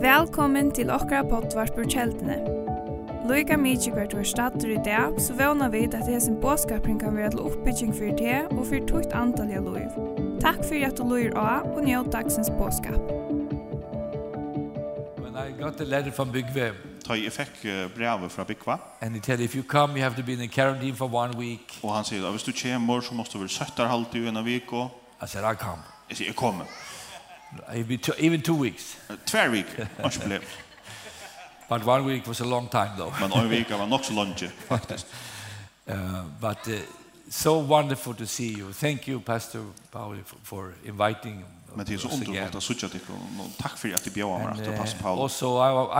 Velkommen til okra pottvarpur kjeldene. Loika mykje hvert var stater i dag, så vana vi at sin båskapring kan være til oppbygging for det og for tukt antall av loiv. Takk for at du loir av og njød dagsens båskap. When I got the letter from Bygve, ta i effekt brevet fra Bikva. And he tell if you come you have to be in quarantine for one week. Og han sier, hvis du kommer så måste du vel søtter halvt i en vik. I said, I come. Jeg sier, jeg kommer. Maybe two, even two weeks. Two week, kanske. But one week was a long time though. Men en vecka var nog så långt faktiskt. Uh, but uh, so wonderful to see you. Thank you, Pastor Paul, for, for inviting Men det är så underbart att takk dig och tack för att du bjöd mig att passa på. Och så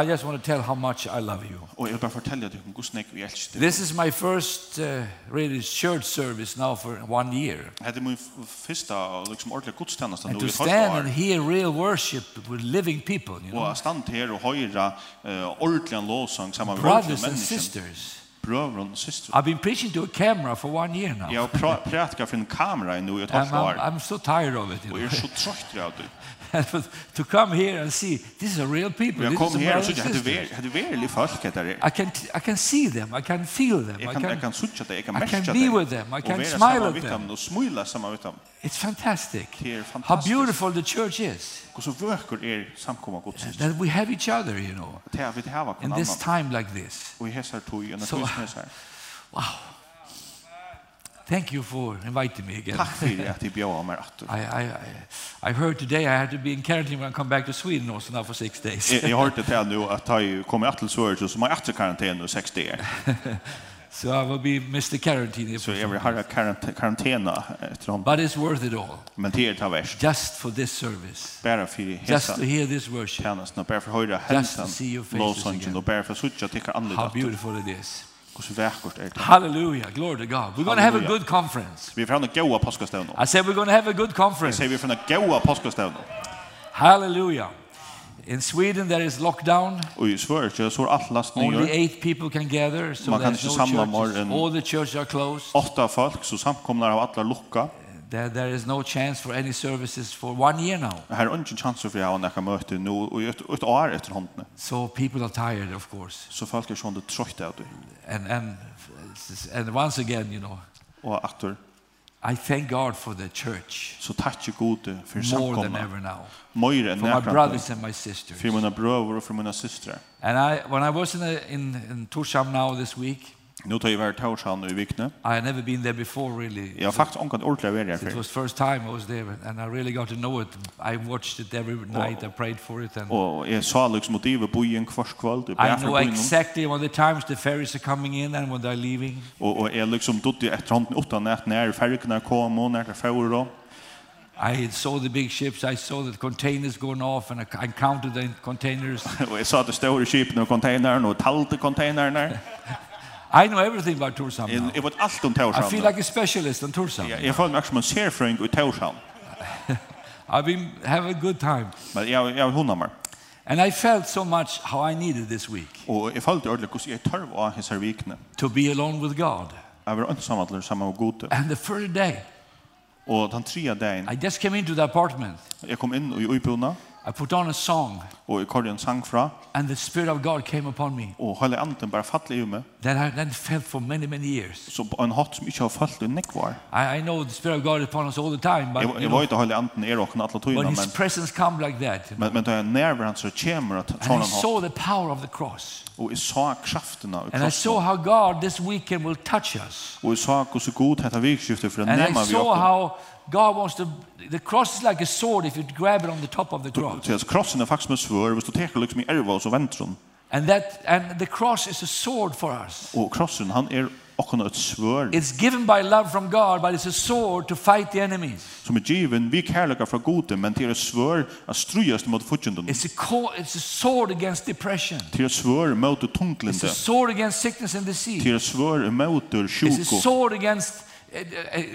I just want to tell how much I love you. Och jag bara fortälja dig hur god snäck vi älskar dig. This is my first uh, really church service now for one year. Hade min första liksom ordentliga gudstjänst då i första året. And to stand and hear real worship with living people, you know. Och stand här och höra ordentliga lovsång samman med människor. Brothers and sisters brødren og systeren. I've been preaching to a camera for one year now. Jeg har prædika for en kamera i nu i et halvt år. I'm so tired of it. Og jeg er så trøyt av det. to come here and see these are real people. Jag kom här och såg att det är det är folk där. I can I can see them, I can feel them, I can I can sucha det, I can matcha det. I can be with them, I can smile at them. Och smila samma vet dem. It's fantastic. How beautiful the church is. Och så verkar er samkomma gudstjänst. That we have each other, you know. Det har vi det har på In this time like this. Och här så tog ju när det här. Wow. Thank you for inviting me again. Takk for at du bjør meg åter. I I I I heard today I had to be in quarantine when I come back to Sweden also now for six days. Jeg Jag hörde det nu at jeg kommer att till Sverige så må jeg åter karantene i seks dager. So I will be Mr. Quarantine. So every har karantena etter hon. But it's worth it all. Men det er det värt. Just for this service. Bare for hälsa. Just to hear this worship. Tjänas när bare for höra hälsan. Just to see your faces again. Lovsången bare for för att sucha till andra. How beautiful it is. Hallelujah. Glory to God. We're going to have a good conference. Vi får en god påskastevn. I said we're going to have a good conference. Vi får en god påskastevn. Hallelujah. In Sweden there is lockdown. Och i Sverige så är alla last Only eight people can gather so Man kan inte no samla mer än All the churches are closed. Åtta folk så samkomnar av alla lucka there, there is no chance for any services for one year now. Här är ingen for för jag och näka möte nu och ett ett år efter handen. So people are tired of course. Så folk är sjönde trötta ut. And and and once again, you know. Och åter. I thank God for the church. Så tack ju gode för samkomna. More than ever now. Mer än. For my brothers and my sisters. För mina bröder och för mina systrar. And I when I was in a, in in Torsham now this week. Nu tar jag vart Torshamn i Vikne. I had never been there before really. Jag har faktiskt onkat ordentligt varit där. It was first time I was there and I really got to know it. I watched it every night. I prayed for it and Och jag sa liksom motivet på en kvarskvall typ I know exactly when the times the ferries are coming in and when they're leaving. Och och är liksom då det efter hand åtta natt när färjorna kom och när det färjor då. I saw the big ships, I saw the containers going off and I counted the containers. Och jag sa att det stora skeppen och containern och talte containern. I know everything about Tursam now. Jeg vet alt om I feel like a specialist on Torshamn. Jeg føler meg som en serfrøyng i Tursam. I've been have a good time. Men yeah, jag hundar mig. And I felt so much how I needed this week. Og jag felt ordentligt hur jag tørv av hans vikne. To be alone with God. Jag var ensam att lära samma god. And the third day. Og den tredje dagen. I just came into the apartment. Jeg kom inn i uppbona. I put on a song. Og jeg kallade en sang fra. And the Spirit of God came upon me. Og hele anden bare fattade i meg. That I then felt for many, many years. Så på en hatt som ikke har falt i nekk var. I, I know the Spirit of God is upon us all the time. But, jeg, jeg var ikke hele anden er åkne alle togene. But his presence come like that. Men, men da jeg nærver han så kommer at sånn han hatt. And I saw the power of the cross. Og jeg så kraften av. And I saw how God this weekend will touch us. Og jeg så hvordan god dette virkskiftet for å vi åkne. And I saw how God wants to the cross is like a sword if you grab it on the top of the cross. Så krossen är faktiskt med svärd, hvis du tar liksom i ärva och så vänder den. And that and the cross is a sword for us. Och krossen han är och ett svärd. It's given by love from God, but it's a sword to fight the enemies. Som är given vi kärlekar från gode, men till er svärd att strujas mot fienden. It's a it's a sword against depression. Till er svärd mot tungtlinde. It's a sword against sickness and disease. Till er svärd mot sjuka. It's a sword against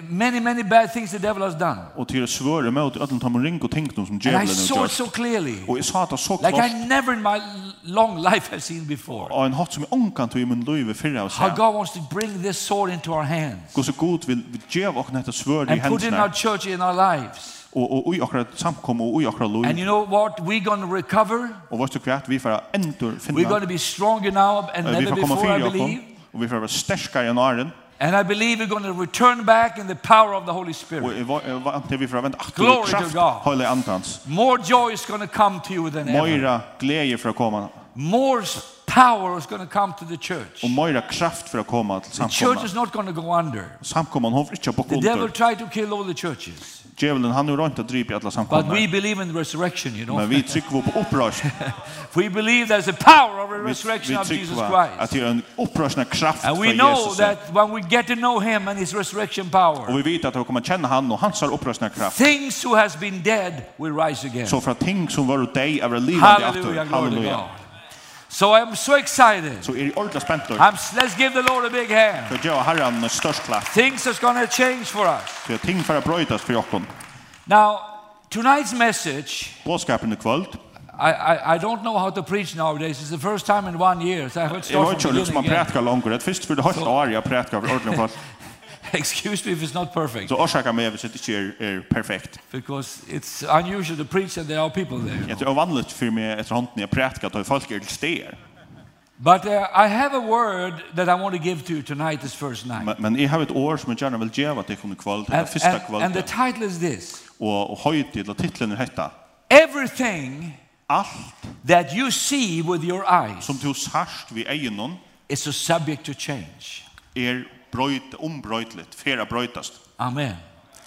many many bad things the devil has done. Och till svåra mot att de ring og och tänkt som djävulen har gjort. I saw it so clearly. Och jag sa det så klart. Like I never in my long life have seen before. Och en hatt som jag onkan tog i min liv för jag sa. How God wants to bring this sword into our hands. Gud så god vill djäv och nätta svärd i händerna. And put in our church in our lives. Och och i akra samkom och i akra loj. And you know what we going to recover? Och vad du kvärt vi för ändå finna. We going to be stronger now and never before I believe. Och vi får vara starkare än någonsin. And I believe we're going to return back in the power of the Holy Spirit. Glory to God. More joy is going to come to you than ever. More power is going to come to the church. Och mera kraft för att komma till samkomman. The church is not going to go under. Samkomman har inte gått under. The devil tried to kill all the churches djävulen han har rönt att drypa i alla samkomna. But we believe in the resurrection, you know. Men vi trycker på upprörs. we believe there's a power of a resurrection of Jesus Christ. Att det är en upprörsna kraft för Jesus. And we know that when we get to know him and his resurrection power. Och vi vet att vi kommer känna han och hans upprörsna kraft. Things who has been dead will rise again. Så för ting som var döda över livet i after. Halleluja. So I'm so excited. So är ordentligt spent då. I'm let's give the Lord a big hand. För jag har en störst klapp. Things is going to change for us. Så ting för att brötas för Jakob. Now tonight's message. Boskapen ikväll. I I I don't know how to preach nowadays. It's the first time in one year. So I heard stuff. Jag har inte lyssnat på predika långt. Det först för det har jag predikat ordentligt fast. Excuse me if it's not perfect. Så orsaka mig hvis det ikke er, er perfekt. Because it's unusual to preach and there are people there. Jag tror vanligt för mig efter hand när jag predikar att folk är till stär. But uh, I have a word that I want to give to you tonight this first night. Men, men have har ett ord som jag gärna vill ge att det kommer kväll till första kvällen. And the title is this. Och og höjt och titeln är. Everything allt that you see with your eyes. Som du särst vid ögonen. Is a subject to change. Er bröjt, ombröjtligt, fera bröjtast. Amen.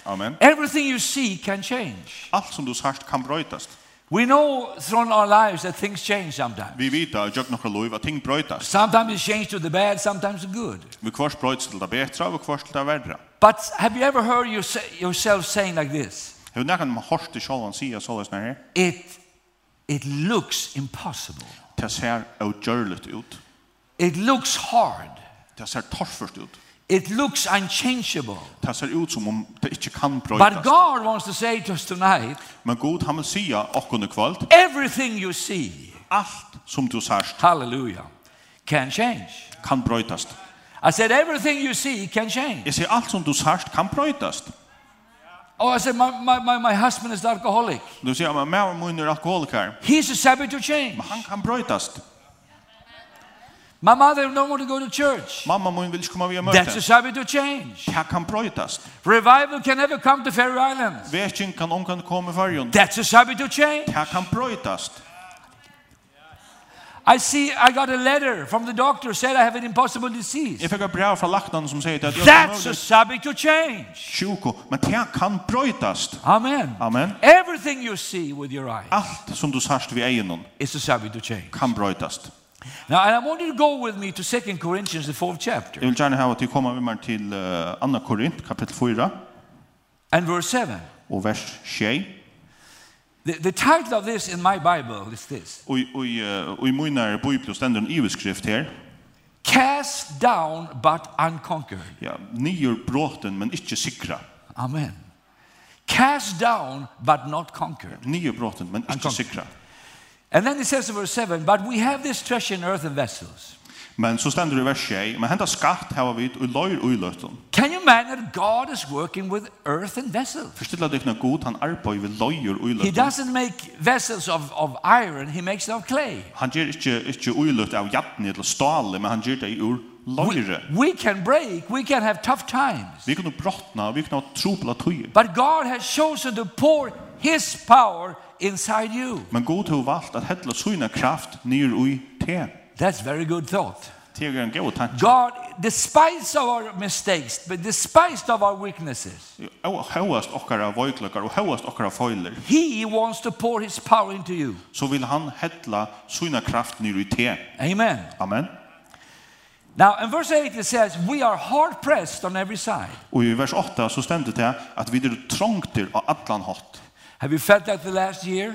Amen. Everything you see can change. Allt som du särskilt kan bröjtast. We know through our lives that things change sometimes. Vi vet att jag några lov att ting brötas. Sometimes it change to the bad, sometimes the good. Vi kvars bröts till det bättre och kvars till det värre. But have you ever heard you say, yourself saying like this? Hur när man hörst det själv och säger så här. It it looks impossible. Det ser ogörligt ut. It looks hard. Det ser torrt ut. It looks unchangeable. Det ser ut som om det inte kan brytas. But God wants to say to us tonight. Men Gud han vil säga och kunde kvalt. Everything you see. Alt som du ser. Hallelujah. Can change. Kan brøytast. I said everything you see can change. Jag säger allt som du ser kan brøytast? Oh, I said my my my my husband is alcoholic. Du säger men min man är alkoholiker. He's a subject to change. Men han kan brøytast. My mother don't want to go to church. Mamma mun vill komma via möte. That's a sabbath to change. Här kan brötas. Revival can never come to Faroe Islands. Vägen kan omkan komma varjon. That's a sabbath to change. Här kan brötas. I see I got a letter from the doctor said I have an impossible disease. If I got brev från läkaren som säger att jag That's a subject to change. Sjuko, men det kan brötas. Amen. Amen. Everything you see with your eyes. Allt som du särst vi ögonen. Is a subject to change. Kan brötas. Now, and I want you to go with me to 2 Corinthians, the fourth chapter. Jeg vil gjerne ha at du kommer med meg til uh, 2 Korint, kapittel 4. And verse 7. Og vers 6. The, the title of this in my Bible is this. Og, og, og i min bibel stender en iveskrift her. Cast down but unconquered. Ja, nyer bråten, men ikke sikra. Amen. Cast down but not conquered. Nyer bråten, men ikke sikra. And then it says in verse 7, but we have this treasure in earthen vessels. Men så stendur i vers 6, men henta skatt hava vit og løyr og løttum. Can you imagine that God is working with earthen vessels? Forstilla dykna god, han arbeider vi løyr og løttum. He doesn't make vessels of, of iron, he makes them of clay. Han ger ikkje, ikkje uiløtt av jatni eller ståle, men han ger det i ur løyre. We, can break, we can have tough times. Vi kan brotna, vi kan ha trupla tøyer. But God has chosen to pour his power inside you. Men god har valt att hälla sina kraft ner i te. That's very good thought. God despise our mistakes, but despite of our weaknesses. Hauast okkara veikleikar og hauast okkara foiler. He wants to pour his power into you. So vil han hella sina kraft ner i te. Amen. Amen. Now in verse 8 it says we are hard pressed on every side. Og i vers 8 så stendur det at vi er trongtir av allan hatt. Have you felt that the last year?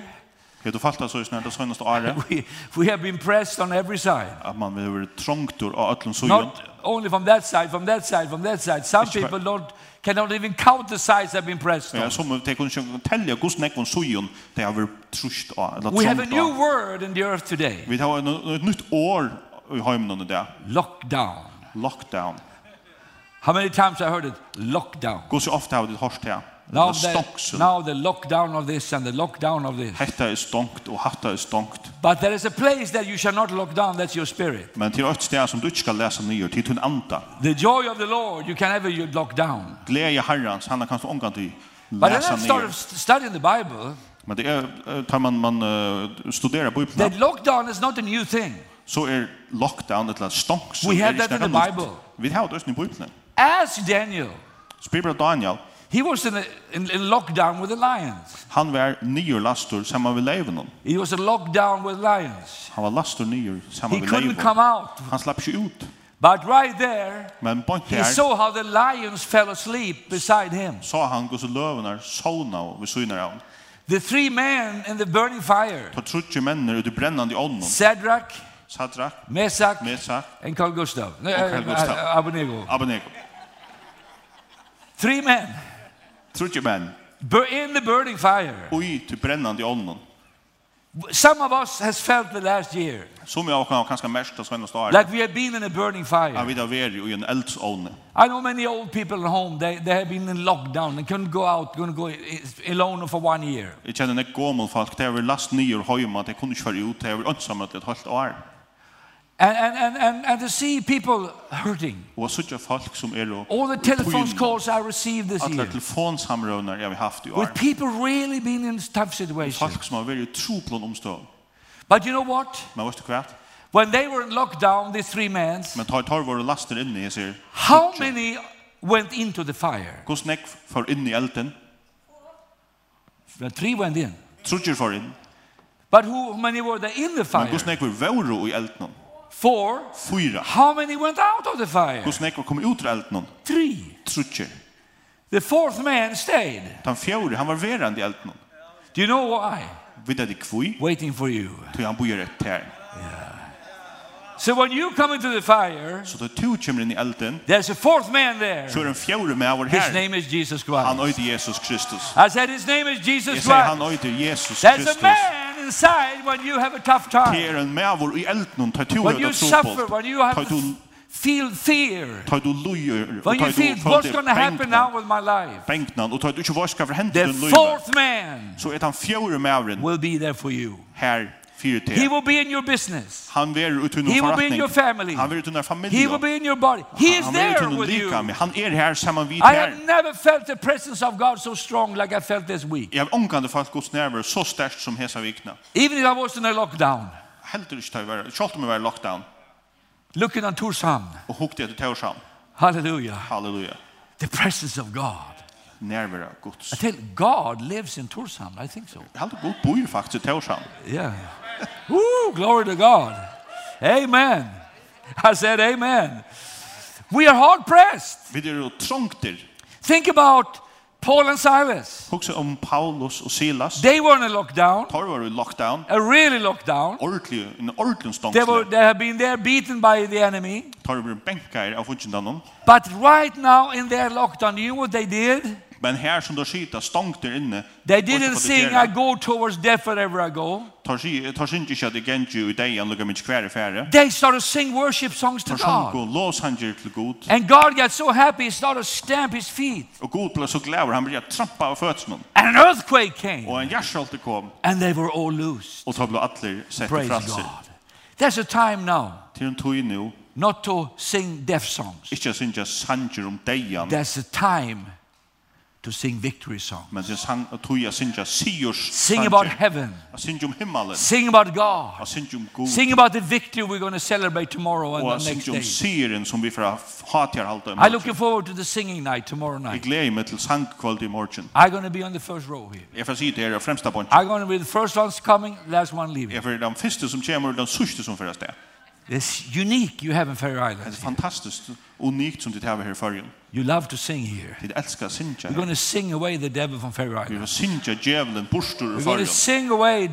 Har du falt så snart det senaste året? We, we have been pressed on every side. At man behöver trångt av allen så Not only from that side, from that side, from that side. Some people don't cannot even count the sides that have been pressed on. Ja, som te kun sjón telja gus nek von sujon, te haver trust á. We have a new word in the earth today. Vi har et nytt år i hemmen det. Lockdown. Lockdown. How many times I heard it? Lockdown. Gos jo ofte har vi dit hørst her. Now the, now the lockdown of this and the lockdown of this. Hetta er stongt og hatta er stongt. But there is a place that you shall not lock down, that's your spirit. Men til eitt stær som du ikki skal lesa nýr, til tun anda. The joy of the Lord you can never you lock down. Gleði Herrans, hann kanst ongan til But then I started studying the Bible. Men det er tar man man studera Bibeln. That lockdown is not a new thing. So er lockdown at last stonks. We have that in the Bible. Vi har det i Bibeln. As Daniel. Spyr Daniel He was in, a, in, in lockdown with the lions. Han var nio lastor samman vid lejonen. He was in lockdown with lions. Han var lastor nio samman vid lejonen. He couldn't come out. Han slapp sig ut. But right there, Men point he saw how the lions fell asleep beside him. Så han går så sona sovna vid synar av. The three men in the burning fire. Ta trutje männer ut i brännande olden. Shadrach, Sadrach, Mesach, Mesach and Carl Gustav. Nej, Carl Gustav. Abednego. Abednego. Three men. Trutje menn. In the burning fire. Ui, til brennande ånden. Some of us has felt the last year. Som jag kan kanske mest det senaste året. Like we have been in a burning fire. Ja, vi har varit i en eldsovn. I know many old people at home they they have been in lockdown They couldn't go out, couldn't go alone for one year. Jag känner några gamla folk där vi last nyår hemma, det kunde inte köra ut, de var ensamma ett halvt år. And, and, and, and, and to see people hurting. Og such a folk som är All the telephone calls I received this year. Alla er. jag har haft i år. With people really being in tough situations. Folk som har varit truplon omstånd. But you know what? Men vad ska When they were in lockdown these three men. Men tar tar våra laster in i sig. How many went into the fire? Kus nek for inn i elden. The three went in. Trutjer for inn. But who many were there in the fire? Men kus neck were i elden. Four. Fyra. How many went out of the fire? kus snäckor kom ut ur elden? Three. Trutcher. The fourth man stayed. Den fjärde, han var verande i elden. Do you know why? Vet du kvui? Waiting for you. Tu han bojer ett här. So when you come into the fire, so the two kommer in i elden. There's a fourth man there. Så en fjärde med vår His name is Jesus Christ. Han heter Jesus Kristus. I said his name is Jesus Christ. Jag säger han Jesus Kristus. There's a man inside when you have a tough time. Det är en mävor i elden tar tur When you suffer, when you have feel fear. Tar du lojer. When you feel what's going to happen now with my life. Bänknan og tar du inte vad for för hända den lojer. The fourth man. Så är han fjärde mävren. Will be there for you. Här för te. He will be in your business. Han ver ute nu He will be in your family. Han är ute när familie. He will be in your body. He is there with you. Han er her saman vid här. I have never felt the presence of God so strong like I felt this week. Jag omkande fast Guds närvaro så sterkt som hesa vikna. Even if I was in a lockdown. Helt du står var. Schalt om var lockdown. Looking on Torshamn. Og hukte till Torshamn. Hallelujah. Hallelujah. The presence of God närvaro Guds. Until God lives in Torshamn, I think so. Helt god bor faktiskt i Torshamn. Yeah. Woo, glory to God. Amen. I said amen. We are hard pressed. Vi er trångter. Think about Paul and Silas. Hugsa om Paulus og Silas. They were in a lockdown. They were in lockdown. A really lockdown. Ordentlig, en ordentlig stångsle. They were they have been there beaten by the enemy. They were benkar av fundan. But right now in their lockdown, you know what they did? Men här som då skita stångt där inne. They didn't sing I go towards death forever I go. Tarsi tarsinti shat again ju day and look at me kvar färre. They started sing worship songs to God. Go los hanger till god. And God got so happy he started stamp his feet. Och god blev så glad han började trampa av fötterna. And an earthquake came. Och en jordskälvning kom. And they were all loose. Och så blev alla sett fratser. There's a time now. Till en nu. Not to sing death songs. It's just in just sanger om. There's a time to sing victory songs. Men det sang att tuja sinja siors. Sing about heaven. Jag Sing om himmelen. Sing about God. Jag Sing om Gud. Sing about the victory we're going to celebrate tomorrow and the next day. Och sing om som vi får ha till allt. I look forward to the singing night tomorrow night. Jag gläder mig till sangkväll i morgon. I'm going to be on the first row here. Jag får sitta här främsta bunchen. I'm going to be the first ones coming, last one leaving. Jag får den första som kommer och den sista som förresten. It's unique you have in Faroe Islands. Det är fantastiskt unikt som det har här i Faroe You love to sing here. Det älskar syngja. We're going to sing away the devil from Pharaoh. Vi ska synja djävulen burstur ur We're going to sing away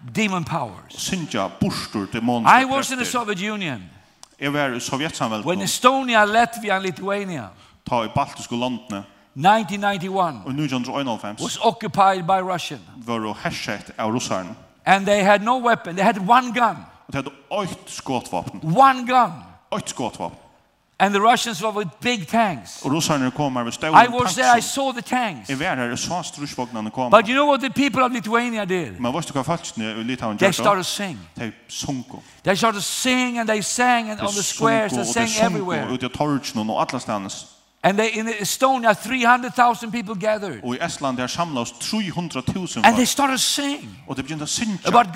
demon powers. Syngja burstur demon. I was in the Soviet Union. Jag var i Sovjetsamveldet. When Estonia, Latvia and Lithuania. Ta i baltiska landene. 1991 og 1991 was occupied by Russian. Var hashet av russarna. And they had no weapon. They had one gun. Og de hade ett skottvapen. One gun. Ett skottvapen. And the Russians were with big tanks. Och ryssarna kom med stora tankar. I was there, I saw the tanks. Jag var där och såg stridsvagnarna komma. But you know what the people of Lithuania did? Men vad ska faktiskt i Litauen They started sing. De sung. They started sing and they sang and on the squares they sang everywhere. Och det torch någon och alla stannas. And they in Estonia 300,000 people gathered. Och i Estland där samlas 300,000. And they started sing. Och de började sjunga. About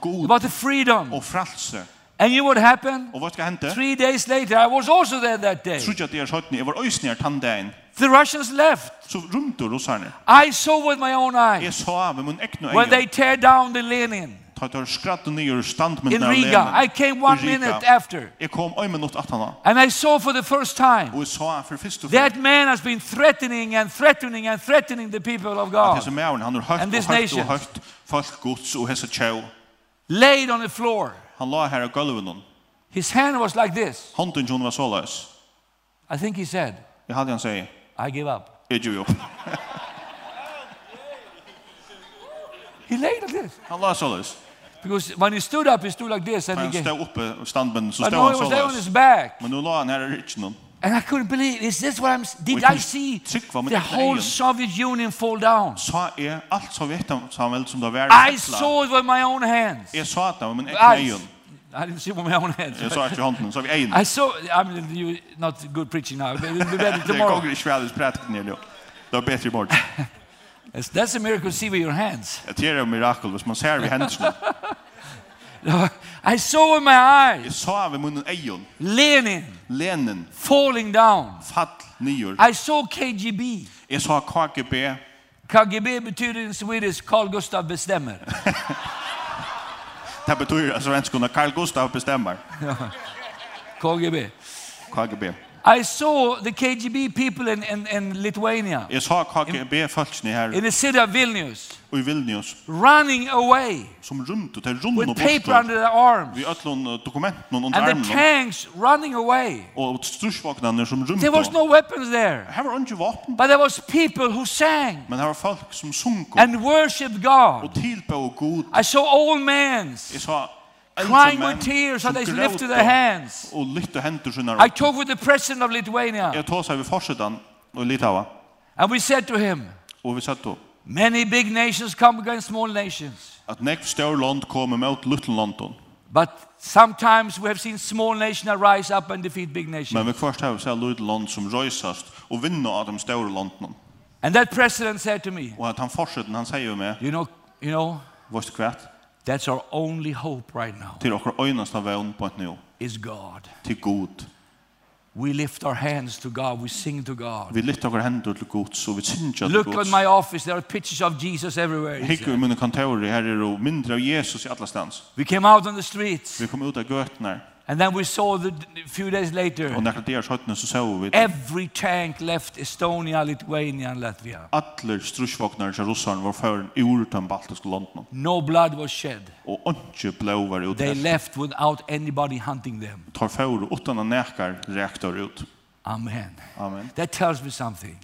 God. About the freedom. Och frälse. And you what happened? Og vad ska hända? Three days later I was also there that day. Trudja det er sjutton. Jag var ösnär tandain. The Russians left. Så rumtor russarna. I saw with my own eyes. Jag såg med min egna ögon. When they tear down the Lenin. Tar skratt och ner standmenten av Lenin. In Riga. I came one minute after. Jag kom en minut efter honom. And I saw for the first time. Och såg för första gången. That man has been threatening and threatening and threatening the people of God. Det som är han har högt och högt folk Guds och hesa chow. Laid on the floor. Han la her av gulven. His hand was like this. Hånden hun var såløs. I think he said. Jeg hadde han sier. I give up. Jeg gjør up. he laid like this. Han la såløs. Because when he stood up, he stood like this. And he stod oppe, standbenden, så stod han såløs. But no, he was there on his back. Men nu la han her i rytjen. And I couldn't believe, is this what I'm, did I see the whole Soviet Union fall down? Så er alt Sovjetsamhället som det var I saw it with my own hands. Jeg så det med min egna øyne. I didn't see with my own hands. Jeg sa ikke hånden, handen, så vi egen. I saw, I mean, you, not good preaching now, but it'll be better tomorrow. Det går ikke veldig att prata jo. Det er bedre i morgen. That's a miracle to see with your hands. Det er ett mirakel, hvis man ser vi händerna. I saw in my eyes. Jeg så av munnen eion. Lenin. Lenin. Falling down. Fall nyur. I saw KGB. Jeg så KGB. KGB betyder in Swedish Carl Gustav bestämmer. det betyder svenskene Carl Gustav bestämmer. KGB. KGB. I saw the KGB people in in in Lithuania. Jeg så KGB folkene her. In the city of Vilnius. Og i Vilnius. Running away. Som rymte til rundt og bort. With paper under their arms. Vi atlon dokumenten under armen. And the tanks running away. Og stridsvognene som rymte. There was no weapons there. Her var ikke våpen. But there was people who sang. Men her var folk som sung. And worshiped God. Og tilbe Gud. I saw old men. Jeg så crying with tears as they lifted their hands. Og lyfte hendur sina. I talked with the president of Lithuania. Eg tog við forsetan försidan Litava. And we said to him. Og vi sa då. Many big nations come against small nations. At nästa stor land kommer mot liten London. But sometimes we have seen small nations rise up and defeat big nations. Men vi först har sett liten land som rösast og vinna av de stora landen. And that president said to me. Og at han forsetan han säger med. You know, you know. Vad kvært. That's our only hope right now. Till vår enaste vän på ett nu. Is God. Til Gud. We lift our hands to God. We sing to God. Vi lyfter våra hendur til Gud så vi synger til Gud. Look at my office. There are pictures of Jesus everywhere. Hick i mina kontor her er det mindre av Jesus i alla stans. We came out on the streets. Vi kom ut av götnar. And then we saw the a few days later. Och när det är sjutton så såg vi. Every tank left Estonia, Lithuania and Latvia. Alla stridsvagnar som ryssarna var för ur de baltiska länderna. No blood was shed. Och inte blod var ut. They left without anybody hunting them. Tar för utan att näkar reaktor ut. Amen. Amen. That tells me something.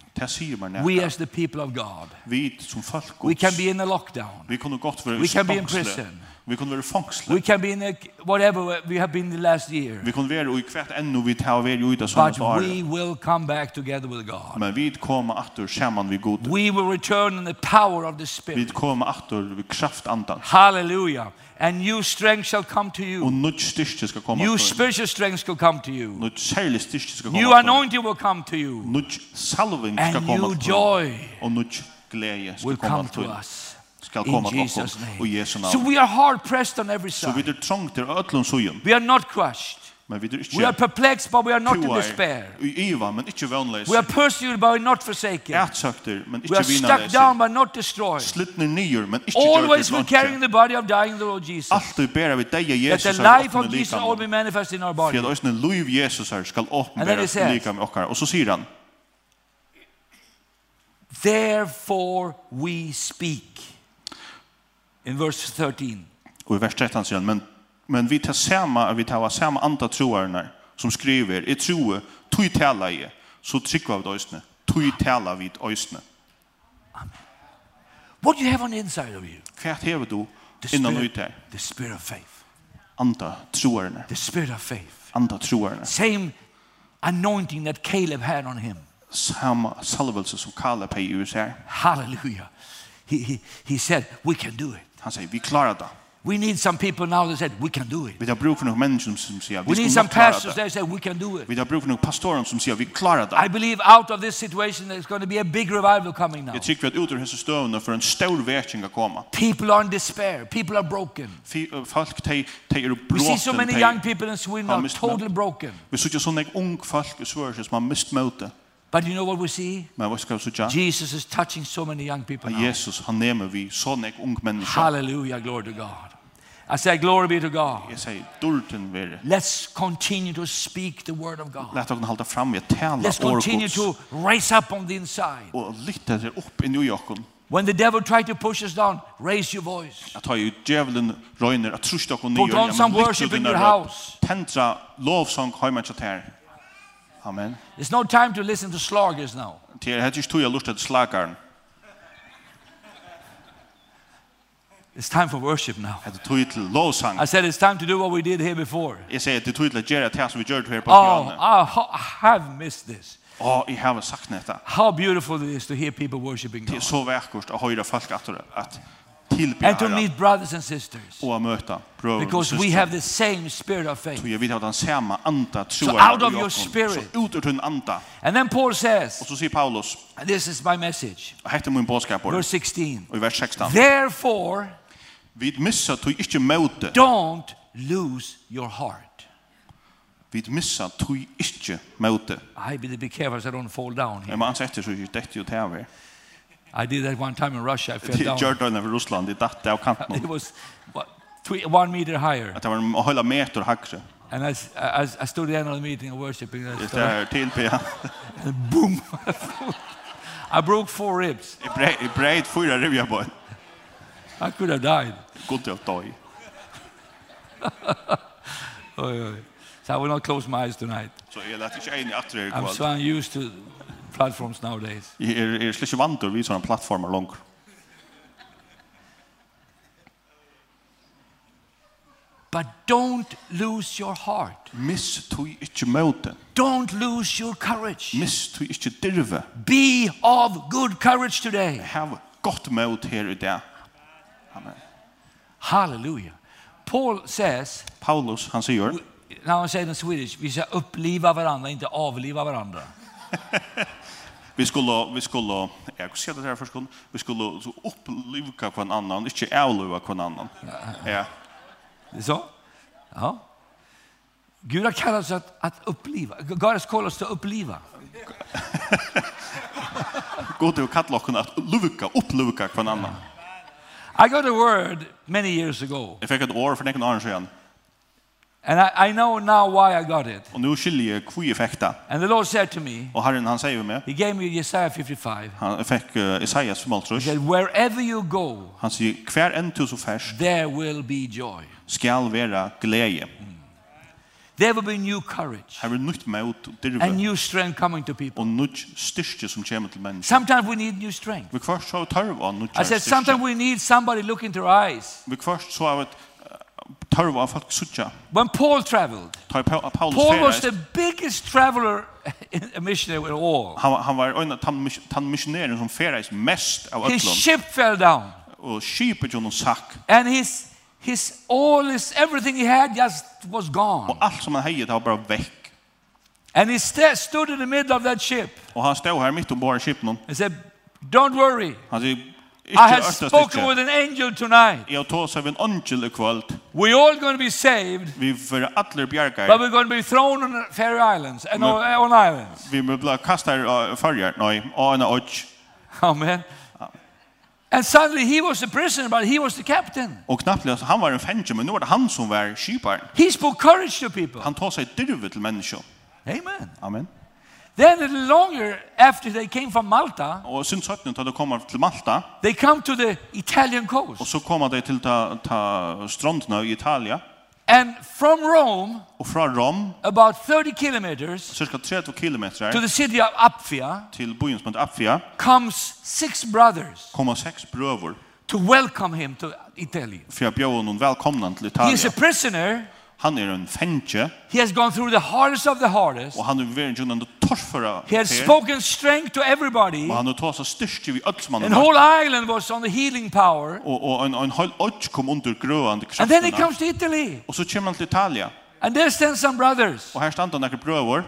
We as the people of God. Vi som folk. We can be in a lockdown. Vi kunde gott vara. We can be in prison. Vi kunde vara fångsla. We can be in a, whatever we have been the last year. Vi kunde være i kvärt ännu vi tar vi ut oss But we will come back together with God. Men vi kommer atter samman vi Gud. We will return in the power of the Spirit. Vi kommer atter vi kraft andan. Hallelujah. And new strength shall come to you. Och nytt styrke ska komma. New spiritual strength shall come to you. Nytt særlig styrke ska komma. New anointing will come to you. Nytt salving skal komma. And new joy. Och nytt glädje ska come to us skal koma till oss och Jesu namn. So we are hard pressed on every side. Så vi er trångt till ötlun sugen. We are not crushed. Men vi er. We are perplexed but we are not in despair. Eva, men inte vånlösa. We are pursued but not forsaken. Ärtsökter men inte vinnarlösa. We are stuck down but not destroyed. Slitna ner men inte dörd. Always we carrying the body of dying the Lord Jesus. Allt vi bär vi dig Jesus. That the life of Jesus all be manifest in our body. För att den liv Jesus här skall uppenbaras likam med okkar. Og så syr han Therefore we speak in verse 13. Och i vers 13 säger men men vi tar samma vi tar samma anta troarna som skriver i troe tui tala i så trycker av dösne tui tala vid ösne. Amen. What do you have on the inside of you? Kvärt hever du innan ut där. The spirit of faith. Anta troarna. The spirit of faith. Anta troarna. Same anointing that Caleb had on him. Samma salvelse som Caleb hade i USA. Hallelujah. He, he, he said, we can do it. Han säger, vi klarar det. We need some people now that said we can do it. Vi har bruk för några människor som säger vi We need some pastors that say we can do it. Vi har bruk för några pastorer som säger vi klarar det. I believe out of this situation there's going to be a big revival coming now. Jag tycker att ut ur hessa stövna för en stor väckning att komma. People are in despair. People are broken. Folk te te er broken. We see so many young people in Sweden are totally broken. Vi ser så många ung folk i Sverige som har mist möte. But you know what we see? Men vad ska vi se? Jesus is touching so many young people now. Jesus han nämner vi så näck ung människor. Hallelujah, glory to God. I say glory be to God. Jag säger dulten vare. Let's continue to speak the word of God. Låt oss hålla fram vi tala ordet. Let's continue to raise up on the inside. Och lyfta sig upp i New Yorken. When the devil tried to push us down, raise your voice. Att ha ju djävulen röjner att trusta och ner. Put on some worship in your house. Tentra lovsång hemma till här. Amen. There's no time to listen to sloggers now. Det er ikke tog lust til slageren. It's time for worship now. Det tog til lovsang. I said it's time to do what we did here before. Jeg sier det tog til at gjøre det som vi gjør her på Oh, I have missed this. Ja, jag har sagt detta. How beautiful it is to hear people worshiping God. Det är så vackert att höra folk att att tillbe And to meet brothers and sisters. Och möta bröder Because we have the same spirit of faith. Så jag vet att han samma anda tro. So out of your spirit. Så ut ur din anda. And then Paul says. Och så säger Paulus. This is my message. Och hette min budskap. verse 16. Och i vers 16. Therefore. vi missa tog inte möte. Don't lose your heart. Vi missa tog ikke møte. I be, be careful so I don't fall down here. Men man setter så ikke dette jo til. I did that one time in Russia. I fell down. Jordan över Ryssland, det datte av kanten. It was what, three, one meter higher. At det var en halv meter högre. And I, I, I stood there in the meeting and worshiping. Det är tillpe. And boom. I broke four ribs. I bröt fyra ribben på. I could have died. Good to døy. Oi, oi. So I will not close my eyes tonight. So you're not enig after. I'm so used to platforms nowadays. Jeg er, er slik vant til å vise plattformer langt. But don't lose your heart. Miss tui ikkje møte. Don't lose your courage. Miss tui ikkje dirve. Be of good courage today. Have gott møte her i dag. Amen. Hallelujah. Paul says Paulus han säger Now I say in Swedish vi ska uppliva varandra inte avliva varandra. vi skulle vi skulle jag ska det här först sekund vi skulle så uppleva på en annan inte äluva på en annan ja det så ja Gud har kallat oss att, att uppleva. God har kallat oss att uppleva. God har kallat oss att luka, uppluka kvann annan. I got a word many years ago. if I could år för en annan sedan. And I, I know now why I got it. Och nu skiljer jag hur jag det. And the Lord said to me. Och Herren han säger mig. He gave me Isaiah 55. Han fick uh, Isaias 55. He said wherever you go. Han säger kvar en så färs. There will be joy. Skall vara glädje. There will be new courage. Have nytt mot och And new strength coming to people. Och nytt styrke som kommer till människor. Sometimes we need new strength. Vi kvarst så tar vi nytt styrke. I said sometimes we need somebody look into our eyes. Vi kvarst så att tørva folk suttja. When Paul traveled, Paul was the biggest traveler a missionary at all. Han, han var en av tan missionären som färdes mest av ötlån. His ship fell down. Och skipet no sakk. And his his all his everything he had just was gone. Og alt som han hade var bara vekk. And he st stood in the middle of that ship. Og han stod her mitt ombord i skipen. He said, "Don't worry." Han säger I have spoken with an angel tonight. Jag tås av en angel ikväll. We all going to be saved. Vi för alla bjärgar. But we're going to be thrown on Faroe Islands and on islands. Vi blir blir kastade förjar nej, on en och. Amen. And suddenly he was the prisoner but he was the captain. Och knappt han var en fängelse men nu var det han som var skiparen. He spoke courage to people. Han tog sig dyrvet till människor. Amen. Amen. Then a little longer after they came from Malta. Och sen sökte de kommer til till Malta. They come to the Italian coast. Och så kommer de till ta ta stränderna i Italien. And from Rome, och från Rom, about 30 kilometers, cirka 30 kilometer, to the city of Apfia, till byn som heter Apfia, comes six brothers. Kommer sex bröder. To welcome him to Italy. För jag bjöd honom välkomna till Italien. He is a prisoner. Han är en fängelse. He has gone through the hardest of the hardest. Och han är varit genom torfara He had spoken strength to everybody. Og han har tåsa styrst vi öll som And whole island was on the healing power. Og, og en, en hel öll kom under grøande. And then he comes to Italy. Og så kommer han til Italia. And there stand some brothers. Og her stand han nekker brøver.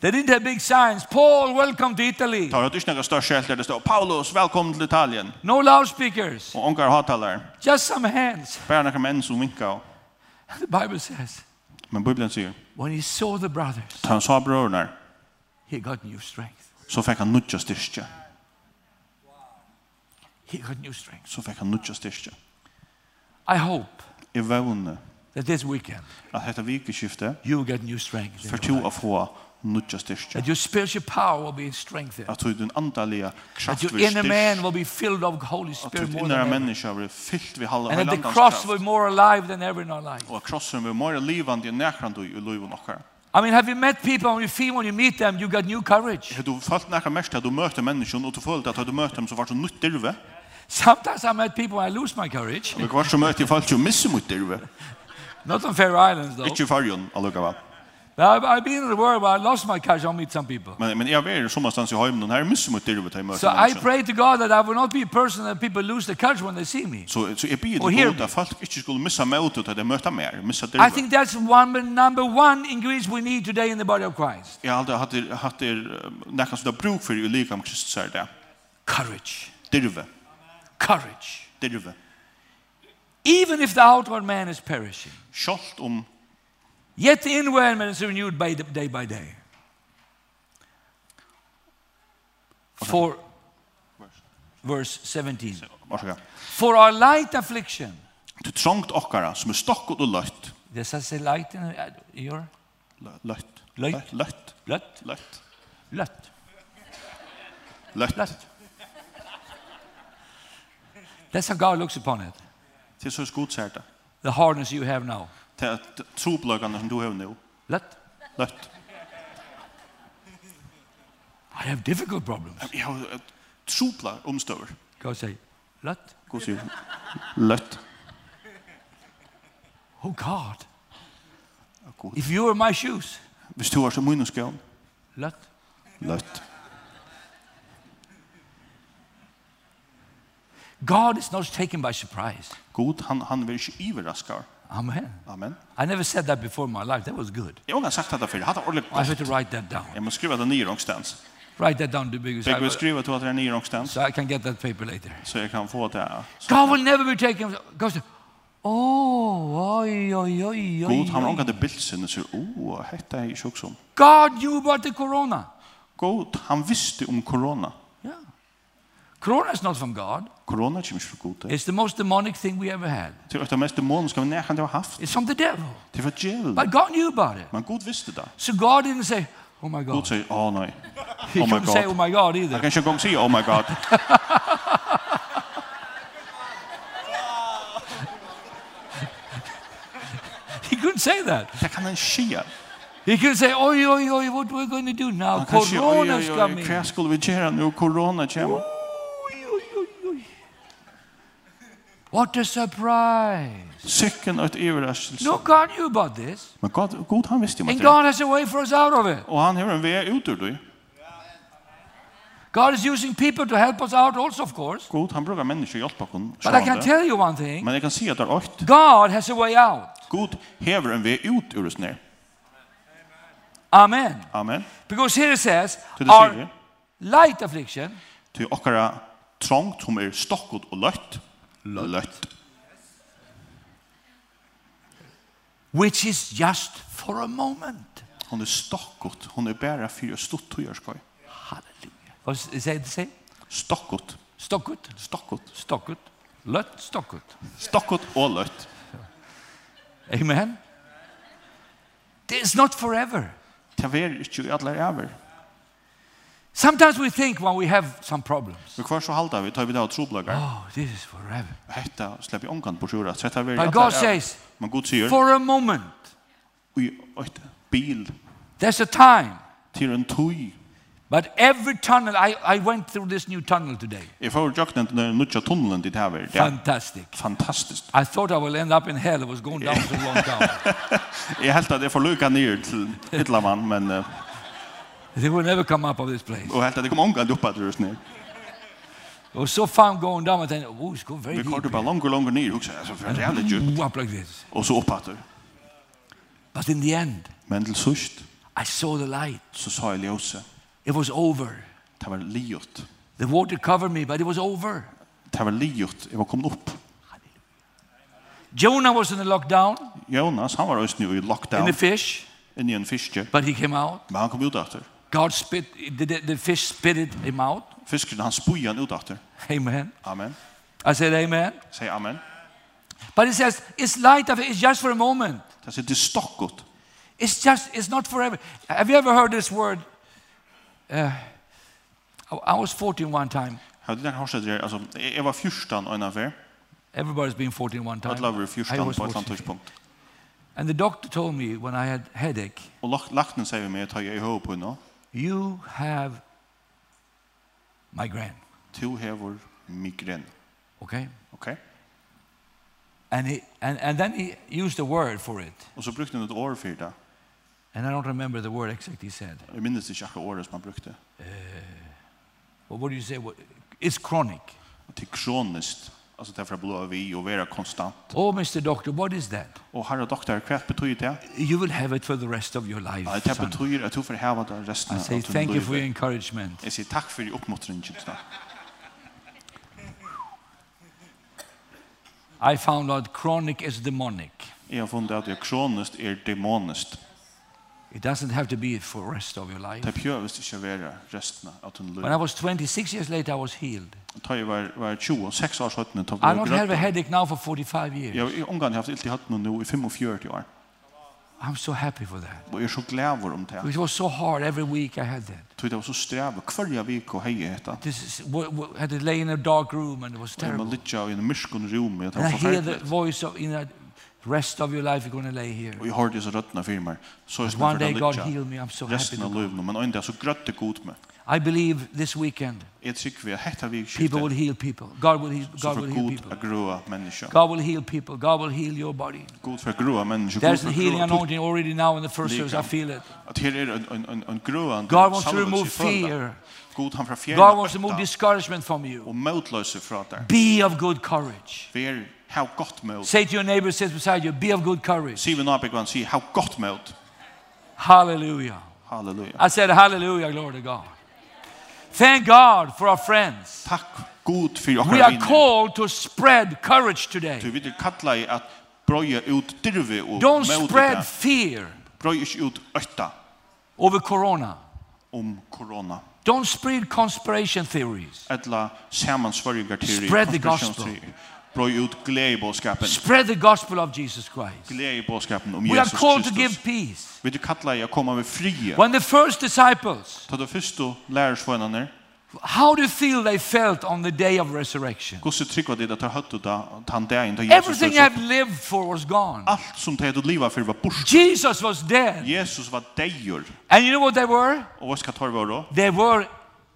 They didn't have big signs. Paul, welcome to Italy. Tar du snakka stor skält där det står Paulus, välkommen till Italien. No loudspeakers. Och onkar hatalar. Just some hands. Bara några män som vinkar. The Bible says. Men Bibeln säger. When he saw the brothers, han sa brødrene, he got new strength. Så fikk han nødja styrke. He got new strength. Så fikk han nødja styrke. I hope. I vevner. That this weekend. At dette vikeskiftet. You get new strength. For to å få nutja styrkja. That your spiritual power will be strengthened. At du andliga kraft blir styrkt. That your inner man will be filled of the Holy Spirit more than ever. Att din människa blir fyllt vid halva andans kraft. And the cross will be more alive than ever in our life. Og Och krossen blir mer livande än näkran du i livet nokkar. I mean, have you met people and you feel when you meet them, you got new courage? Har du fått näkra mest at du møter mennesken og du följt at du møter dem så var så nytt dirve? Sometimes I met people and I lose my courage. Og kvar så møter jeg folk jo misse mot dirve. Not on Faroe Islands though. Ikke i Farjon, allukava. Now, I've been in the world, where I lost my cash. I'll meet some people. Men, men jag vet som någonstans i hemmen, den här missar mot dig på mötet. So I pray to God that I will not be a person that people lose the courage when they see me. Så så jag ber till Gud att folk inte skulle missa mötet att de möter mer, missa dig. I think that's one number one ingredient we need today in the body of Christ. Jag hade det hade nästan så där bruk för i likam Kristus så där. Courage. Dirve. Courage. Dirve. Even if the outward man is perishing. Skolt om Yet the inward man is renewed by the, day by day. For verse 17. Okay. For our light affliction. Du trångt okkara som er stokkot og løtt. Does that say light in your? Løtt. Løtt. Løtt. Løtt. Løtt. Løtt. Løtt. Løtt. That's how God looks upon it. Det er så godt det. The hardness you have now til trobløkene som du har nå? Lett. Lett. I have difficult problems. Jeg har tropla omstøver. Hva sier? Lett? Hva sier? Lett. Oh God. If you were my shoes. Hvis du var som minusgående. Lett. Lett. Lett. God is not taken by surprise. God han han vill ju överraska. Amen. Amen. I never said that before in my life. That was good. Jag har sagt det förr. Hade ordentligt. I have to write that down. Jag måste skriva det ner någonstans. Write that down to be exact. Jag vill skriva till det är ner någonstans. So I can get that paper later. Så jag kan få det. God will never be taken. God said, Oh, oi, oi, oi, oi. God, han har ångat det bilsen och säger, oh, hetta är ju sjuksom. God knew about the corona. God, han visste om corona. Corona is not from God. Corona kommer inte från Gud. It's the most demonic thing we ever had. Det är det mest demoniska vi någonsin har haft. It's from the devil. Det var djävulen. But God knew about it. Men Gud visste det. So God didn't say, oh my God. Gud säger, oh nej. Oh my God. Say, oh my God either. Han kanske gång säger, oh my God. He couldn't say that. Det kan han säga. He could say, oi, oi, oi, what we're going to do now? Corona is coming. Vad skulle vi göra nu? Corona kommer. What a surprise. Sicken ett överraskelse. No God knew about this. Men God, God han visste om det. And God has a way for us out of it. Og han har en vei ut ur det. God is using people to help us out also of course. God han brukar människor hjälpa kon. But I can tell you one thing. Men jag kan se att det är åt. God has a way out. God hever en vei ut ur oss. Amen. Amen. Because here it says our light affliction. Til okkara trångt som är stockot och lött løtt. Which is just for a moment. Hon er stokkot. Hon er bæra fyrir stutt tøyerskøy. Halleluja. Hva sier det seg? Stokkot. Stokkot? Stokkot. Stokkot. Løtt stokkot. Stokkot og løtt. Amen. It's not forever. Det er ikke alle er over. Sometimes we think when we have some problems. Vi kvar så halda vi tar vi då troblagar. Oh, this is forever. Hetta slepp i onkan på sjura. Tvätta vi. But God says. Men god säger. For a moment. Vi ett bil. There's a time. Till en tui. But every tunnel I I went through this new tunnel today. If I were jocked into the new tunnel dit här. Fantastic. fantastisk. I thought I will end up in hell. It was going down so long down. Jag helt att det får lucka ner till ett men men They will never come up of this place. Och helt det kommer ånga upp att rörs ner. Och så fan går hon där and den. Oh, it's going very deep. Vi kommer bara långt och långt ner också. Alltså för det är jävligt djupt. Wow, like this. Och så upp att But in the end. Men till sist. I saw the light. Så sa jag ljuset. It was over. Det var liot. The water covered me, but it was over. Det var liot. Jag var kommit upp. Jonah was in the lockdown. Jonas, han var just nu i lockdown. In the fish. In the fish. But he came out. Men han kom ut efter. God spit the, the, the fish spit it him out. Fisken han spui han ut. Amen. Amen. I said amen. Say amen. But it says it's light of it is just for a moment. Det är det stockot. It's just it's not forever. Have you ever heard this word? Uh, I was 14 one time. Hade den har sett alltså jag var 14 og en affär. Everybody's been 14 one time. I love you 14 på ett tidspunkt. And the doctor told me when I had headache. Och lakten säger mig att jag har på nå. You have migraine. Du har migraine. Okay? Okay? And, he, and, and then he used a word for it. Och så brukte han ett ord för det. And I don't remember the word exactly he said. Jag minns inte vilka ord som han brukte. Uh, well, what do you say? What, it's chronic. Det är kroniskt. Alltså därför att blåa vi och vara konstant. Oh Mr. Doctor, what is that? Och herre doktor, vad betyder det? You will have it for the rest of your life. Ja, det betyder att du får ha det resten av ditt liv. I say thank you for your encouragement. Jag säger tack för din uppmuntran. I found out chronic is demonic. Jag har funnit att kroniskt är demoniskt. It doesn't have to be for the rest of your life. Det behöver inte være resten av din liv. When I was 26 years later I was healed. Jag var var 26 år sedan tog jag. I don't have a headache now for 45 years. Jag har haft ilt i hatten nu i 45 år. I'm so happy for that. Og jeg er så glad över om det. It was so hard every week I had that. Tog det var så sträv varje vik och hej heta. This is had to lay in a dark room and it was terrible. Jag låg i en mörk rum och det var förfärligt. I hear the voice of in a The rest of your life you're going to lay here. Och jag hörde så rötterna för mig. Så är det One day God heal me. I'm so happy. Resten av livet, men en dag så grötte god med. I believe this weekend. Ett tycker vi hetta vi People will heal people. God will heal God will heal people. God groa människor. God will heal people. God will heal your body. God för groa människor. There's a healing anointing already now in the first service I feel it. Att här är en en en groa. God wants to remove fear. God han från fjärna. God wants to remove discouragement from you. Och motlöse från dig. Be of good courage. Ver how gott mod. Say to your neighbor sits beside you, be of good courage. See when I begin see how gott mod. Hallelujah. Hallelujah. I said hallelujah, glory to God. Thank God for our friends. Tack god för jag. We are called to spread courage today. Du vill kalla i att bröja ut dirve och Don't spread fear. Bröja ut ötta. Over corona. Om corona. Don't spread conspiration theories. Etla samansvärjiga teorier. Spread the gospel brøy ut gledebåskapen. Spread the gospel of Jesus Christ. Gledebåskapen om Jesus Kristus. We are called Christus. to give peace. Vi du kalla i å komme med frie. When the first disciples. Ta det første lærersvennene. How do you feel they felt on the day of resurrection? Kusse tryck vad det att ha då han där inte Jesus. Everything I've lived for was gone. Allt som det du lever för var bort. Jesus was dead. Jesus var död. And you know what they were? Och vad ska tar var då? They were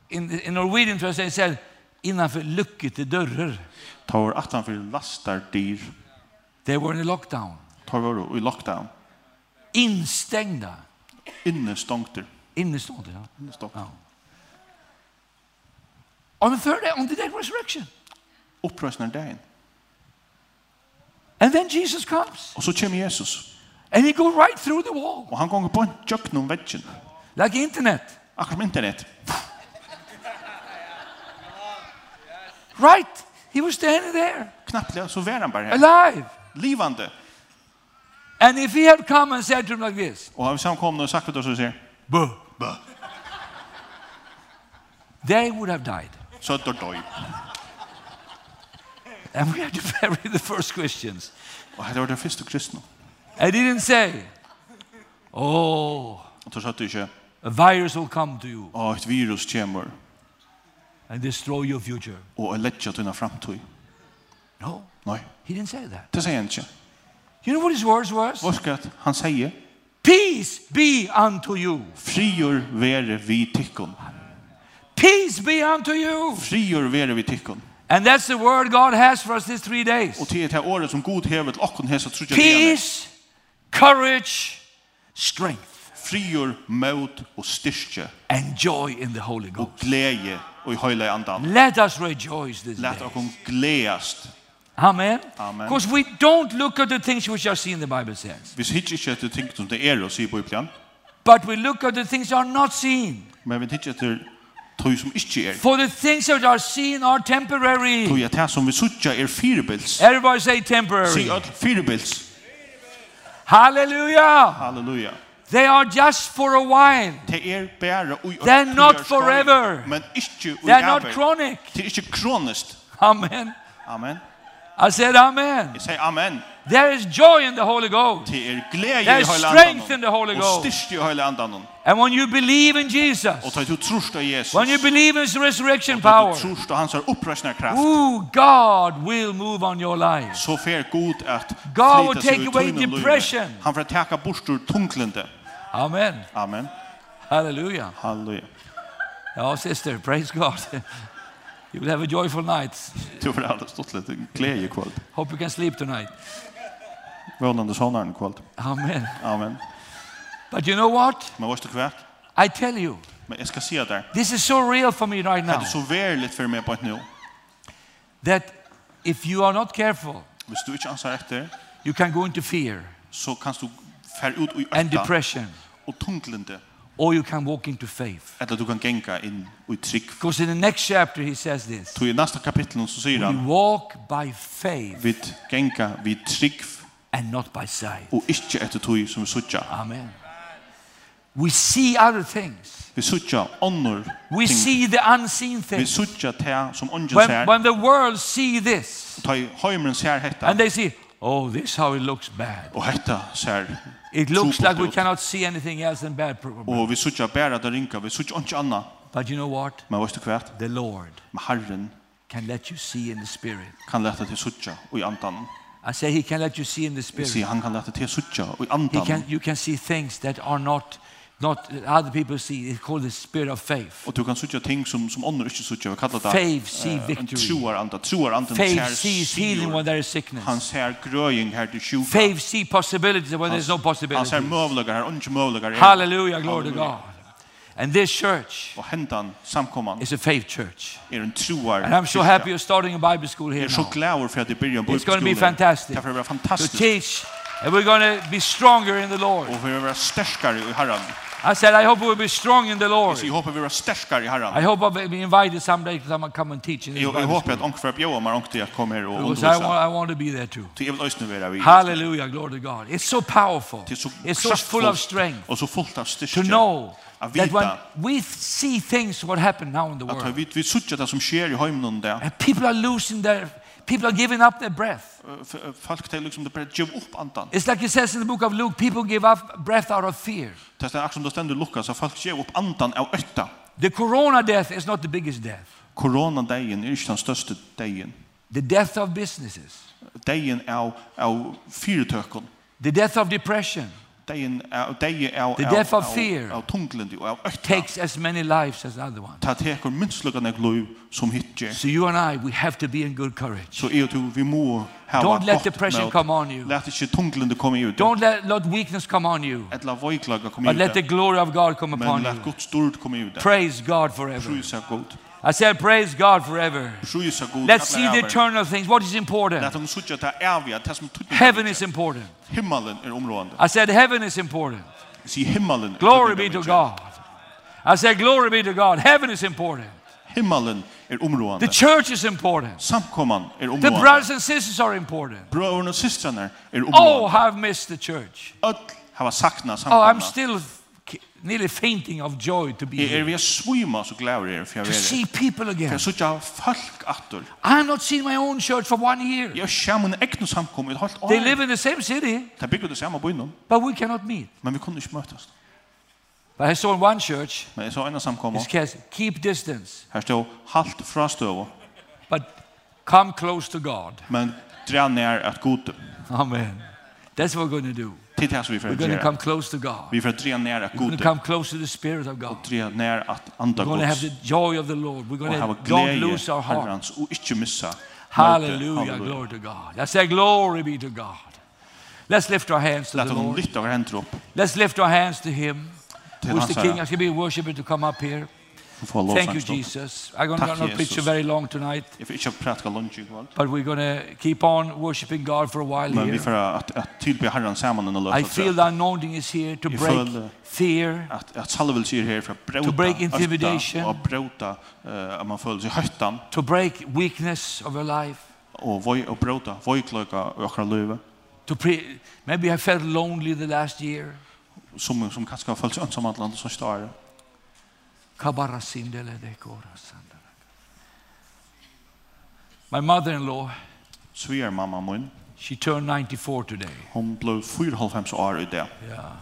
in in Norwegian translation said innanför lucket i dörrar tar attan för lastar dyr. They were in a lockdown. Tar var i lockdown. Instängda. Innestångter. Innestångter, ja. Innestångter. Ja. On the third day, on the day of resurrection. Upprösnar dagen. And then Jesus comes. Og så kommer Jesus. And he goes right through the wall. Og han går på en tjock någon väggen. Like internet. Akkurat som internet. right He was standing there. Knappt så var han bara här. Alive. Livande. And if he had come and said to him like this. Och han som kom och sagt det så säger. Bö, bö. They would have died. Så då dog. And we had to bury the first Christians. Och här var första kristna. I didn't say. Oh. Och så sa du inte. A virus will come to you. Oh, ett virus kommer and destroy your future. Och lägga till en framtid. No. No. He didn't say that. Det säger han inte. You know what his words was? Vad ska han säga? Peace be unto you. Frior vere vi tyckon. Peace be unto you. Frior vere vi tyckon. And that's the word God has for us these three days. Och det är det året som Gud hever till oss hesa trudja Peace, courage, strength frior, mot og styrke. And joy in the Holy Ghost. Og glede og i høyla andan. Let us rejoice this Let day. Let oss gledast. Amen. Amen. Because we don't look at the things which are seen the Bible says. Vi hittar inte att tänka som det er och ser på ibland. But we look at the things that are not seen. Men vi hittar till tog som ikke er. For the things that are seen are temporary. Tog at det som vi sutja er firebils. Everybody say temporary. See at firebils. Hallelujah. Halleluja. They are just for a while. Det. They're not forever. Men. They're not chronic. Det. Amen. Amen. I said amen. You say amen. There is joy in the Holy Ghost. Det i There is strength in the Holy Ghost. Och i And when you believe in Jesus. Du Jesus. When you believe in his resurrection power. Och hans kraft. Ooh, God will move on your life. Så fer god God will take away depression. Han får ta bort ur. Amen. Amen. Hallelujah. Hallelujah. Ja, sister, praise God. you will have a joyful night. Du får alldeles stått litt glede i kväll. Hope you can sleep tonight. Vånande sommaren kväll. Amen. Amen. But you know what? Men vad står I tell you. Men jeg skal si se der. This is so real for me right now. Det är så verligt for meg på et nå. That if you are not careful. Hvis du ikke ansar etter. You can go into fear. Så kan du fer ut i And depression. Og tunglende. Or you can walk into faith. Eller du kan genga inn i trygg. Because in the next chapter he says this. to i nästa kapitlet så säger han. Walk by faith. Vi genga vi trygg. And not by sight. Og ikke etter tui som vi. Amen. We see other things. Vi sucha onnur We see the unseen things. Vi sucha te som onnur ser. When the world see this. Ta i heimren ser hetta. And they see, Oh, this how it looks bad. Och hetta ser It looks like we cannot see anything else than bad problem. Och vi söker bara där rinka, vi söker inte anna. But you know what? Men vad är det The Lord. Men Herren can let you see in the spirit. Kan lätta till söka och i antan. I say he can let you see in the spirit. See, han kan lätta till söka och i antan. He can you can see things that are not Not other people see it called the spirit of faith. Och du kan söka ting som som andra inte söker. Vi kallar det faith see victory. Troar anta, troar anta faith sees healing when there is sickness. Han ser growing här to sjuka. Faith see possibilities when there is no possibility. Han ser mövligar här, inte mövligar. Hallelujah, glory to God. And this church och händan samkomman is a faith church. Är en troar. And I'm so happy you're starting a Bible school here. Jag är så glad för att det börjar en. It's going to be fantastic. Det kommer fantastiskt. To teach And we're going to be stronger in the Lord. Och vi är starkare i Herren. I said, I hope we'll be strong in the Lord. Jag hoppas vi är starka i Herren. I hope I'll be invited someday to come and come and teach. Jag hoppas att onkel Björn och Mark at kommer her och undervisa. I want I want to be there too. Till vill ösna vara vi. Hallelujah, glory to God. It's so powerful. It's so full of strength. Och så fullt av styrka. To know that when we see things what happen now in the world. Att vi vi söker det som sker i hemmen där. And people are losing their People are giving up their breath. Folk tar liksom det breath give upp andan. It's like it says in the book of Luke people give up breath out of fear. Det är också det Lukas så folk ger upp andan av ötta. The corona death is not the biggest death. Corona dagen är den största dagen. The death of businesses. Dagen av av fyrtökon. The death of depression dagen av dagen av the death of fear av tunglendi og av takes as many lives as other one ta tekur minstlugan ek lov som hitje so you and i we have to be in good courage. So you to vi mo have don't let depression come on you. Let ikkje tunglendi komme ut don't let let weakness come on you. At la voiklaga komme ut let the glory of god come upon you. Men let Guds stort komme ut praise god forever. Praise god I said, praise God forever. Let's see the eternal things. What is important? Heaven is important. I said, heaven is important. Glory be to God. I said, glory be to God. Heaven is important. Himmelen er områdande. The church is important. Samkomman er områdande. The brothers and sisters are important. Bröderna och systrarna är områdande. Oh, I've missed the church. Öll hava saknat samkomman. Oh, I'm still nearly fainting of joy to be here. Er vi svima så glad er för jag To see people again. För så folk åter. I have not seen my own church for one year. Jeg skam en ekno samkom ett helt år. They live in the same city. Ta bygger det samma byn But we cannot meet. Men vi kunde ikke møtes. But I saw in one church. Men jeg så en samkom. says, keep distance. Her står halt fra stöver. But come close to God. Men dra nær at god. Amen. That's what we're going to do. Det är det som vi får. We're going to come close to God. Vi får dra nära Gud. We're going to come close to the Spirit of God. Dra nära att anda Gud. We're going to have the joy of the Lord. We're going to don't lose our heart. Och inte missa. Hallelujah, glory to God. Jag say glory be to God. Let's lift our hands to the Lord. Let's lift our hands to Him. Who's the King? I should be a worshiper to come up here for lov. Thank you Jesus. I going to not preach a very long tonight. If it's a practical lunch you want. But we're going to keep on worshiping God for a while here. Men vi för att att tillbe Herren samman under lösa. I feel the anointing is here to break fear. Att att salva vill sig här för bröta. To break intimidation. Och bröta eh man föll sig höttan. To break weakness of our life. Och voi och bröta voj kloka och kra löva. To pray maybe I felt lonely the last year. Som som kanske har följt sig ensam att så starkt. My mother-in-law, sviger mamma mun. she turned 94 today. Hon blev 94 år i det. Yeah.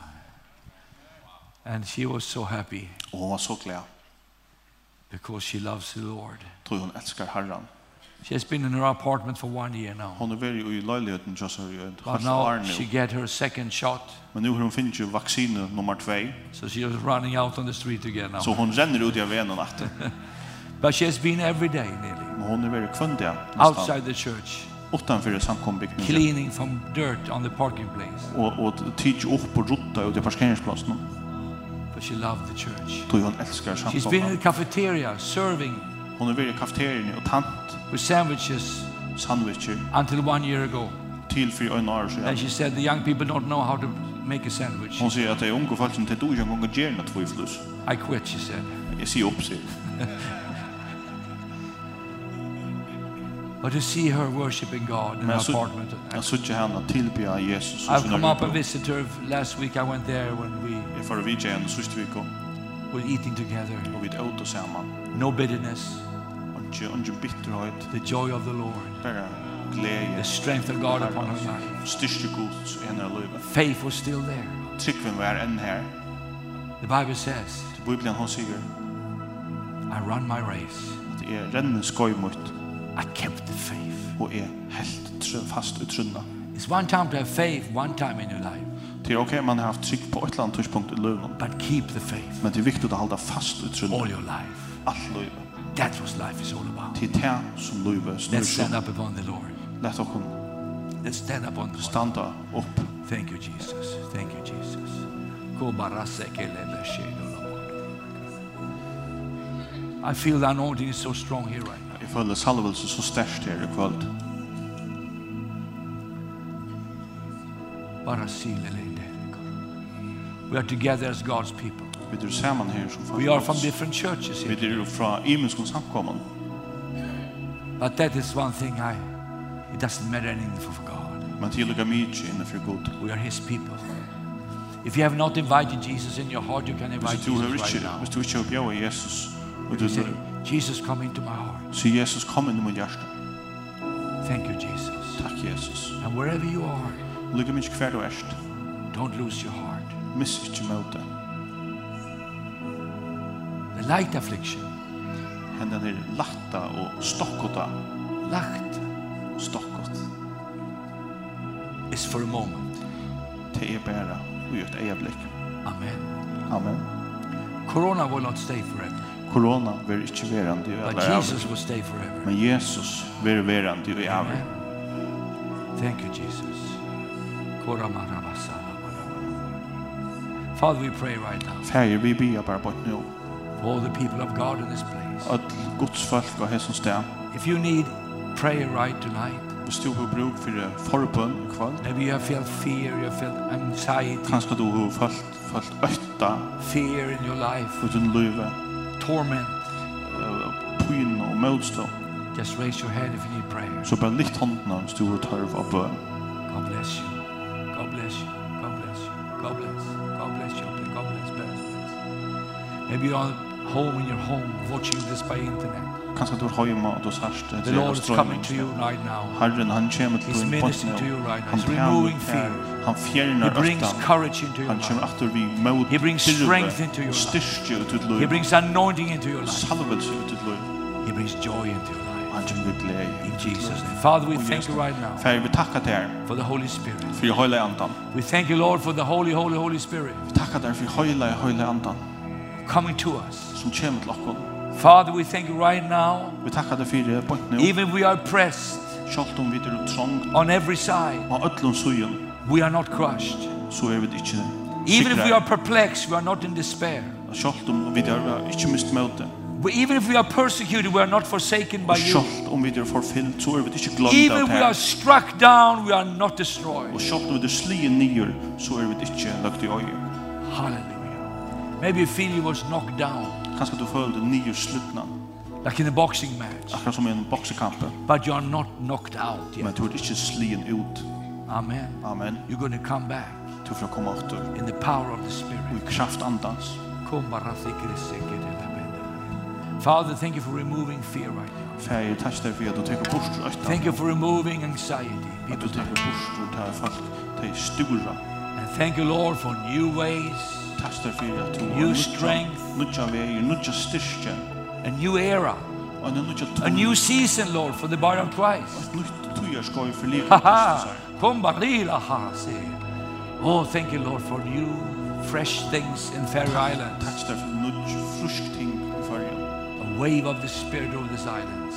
And she was so happy. Och hon var så glad. Because she loves the Lord. Tror hon älskar Herren. She has been in her apartment for one year now. Hon är väl i lägenheten just nu. But now she get her second shot. Men nu har hon finnit ju vaccin nummer 2. So she is running out on the street again now. Så hon ränner ut i vägen och. But she has been every day nearly. Men hon är väl kvön. Outside the church. Utanför samkombyggnaden. Cleaning from dirt on the parking place. Och och teach upp på rotta ute på parkeringsplatsen. But she loved the church. Tog hon älskar samkombyggnaden. She's been in the cafeteria serving Hon har varit i kafeterian och tant. With sandwiches. sandwicher Until one year ago. Till för en år sedan. She said the young people don't know how to make a sandwich. Hon säger att det är unga folk som inte tror jag kan göra något. I quit, she said. Jag ser upp sig. But to see her worshiping God in her apartment. Jag såg henne tillbe Jesus. I've come up and visited her last week. I went there when we... Jag får vidja henne sista veckan. We're eating together. Och vi åt oss samman. No bitterness ondje, inte bitterhet. The joy of the Lord. Bara glädje. The strength of God upon her life. Styrke Guds i hennes liv. Faith was still there. Tryggven var än här. The Bible says. Bibeln hon säger. I run my race. Att jag renner skoj mot. I kept the faith. Och är helt fast utrunna. It's one time to have faith, one time in your life. Det är okej man har haft tryck på ett eller annat tidspunkt i livet. But keep the faith. Men det är viktigt att hålla fast utrunna. All your life. Allt livet. That's what life is all about. Till det som livet snur. Let's stand up upon the Lord. Let oss Let's stand up on the Lord. Standa upp. Thank you Jesus. Thank you Jesus. Go barase kele beshedo I feel the anointing is so strong here right now. Jag följer salvelsen så starkt i ikväll. Barasile silelende. We are together as God's people. Vi er sammen her som We are from different churches here. Vi er fra imenskon samkomman. But that is one thing I it doesn't matter anything for God. Men til lukka mykje innanfor God. We are his people. If you have not invited Jesus in your heart, you can invite Jesus right now. Hvis du ikke har bjør Jesus, og du say Jesus, come into my heart. Så Jesus, kom inn i min hjerte. Thank you, Jesus. Takk, Jesus. And wherever you are, lukka mykje hver du erst. Don't lose your heart. Miss ikke møte light affliction. Hendan er latta og stokkota. Lagt og stokkot. Is for a moment. Det er bare i et øyeblikk. Amen. Amen. Corona will not stay forever. Corona vil ikke være i alle But Jesus will stay forever. Men Jesus vil være i alle Amen. Thank you, Jesus. Koramarabasana. Father, we pray right now. Father, we be up our butt now all the people of God in this place. At Guds folk og hesson stær. If you need prayer right tonight. Hvis du har bruk for forbøn i kvall. Maybe you have felt fear, you have felt anxiety. Kanskje du har felt, felt øtta. Fear in your life. Og din løyve. Torment. Pyn og mødstå. Just raise your hand if you need prayer. Så bare litt hånden hans du har tørv av bøn. God bless you. God bless you. God bless you. God bless. God bless you. God bless. God bless. Maybe you're home in your home watching this by internet. Kanske du har hemma och du the Lord is coming to you right now. Herren han kommer till din now Han removing fear. Han fjärnar He brings courage into your life. Han kommer att vi mod. He brings strength into your life. Styrka ut ditt liv. He brings anointing into your life. Salvelse ut ditt liv. He brings joy into your life. Han kommer glädje. In Jesus name. Father we thank you right now. fer vi takka dig for the Holy Spirit. För hela andan. We thank you Lord for the holy holy holy spirit. Vi tackar dig för hela hela andan coming to us. Som kommer til oss. Father, we thank you right now. Vi tackar dig för point nu. Even we are pressed. Sjalt om vi är. On every side. Og öllum sugen. We are not crushed. Så er vi inte. Even if we are perplexed, we are not in despair. Sjalt om vi är mist melta. But even if we are persecuted, we are not forsaken by you. Sjalt om vi är förfylld, så vi. Even if we are struck down, we are not destroyed. Og sjalt om vi är slien ner, så är vi inte lagt i. Hallelujah. Maybe you feel you was knocked down. Kanske du följde nio slutna. Like in a boxing match. Akkurat som i en boxekamp. But you are not knocked out yet. Men du är inte slien ut. Amen. Amen. You're going to come back. Du får komma åter. In the power of the Spirit. Och i kraft andans. Kom bara till det. Father, thank you for removing fear right now. Fær, jeg takkar for at du tekur bort ætta. Thank you for removing anxiety. At du tekur bort ætta folk, tei stura. And thank you Lord for new ways. Tastar fyrir at du new strength, nutja vei, nutja styrkja, a new era, a new season, Lord, for the body of Christ. Ha ha, kom barila ha, se. Oh, thank you, Lord, for new, fresh things in Faroe Islands. Tastar fyrir nutja frusk ting i you A wave of the Spirit over this island.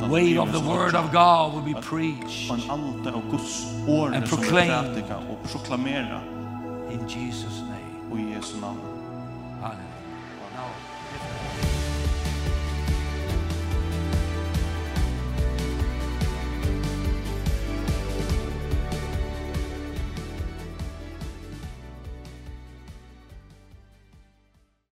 The weight of the word of God will be preached and proclaimed in Jesus name. Och i Jesu namn.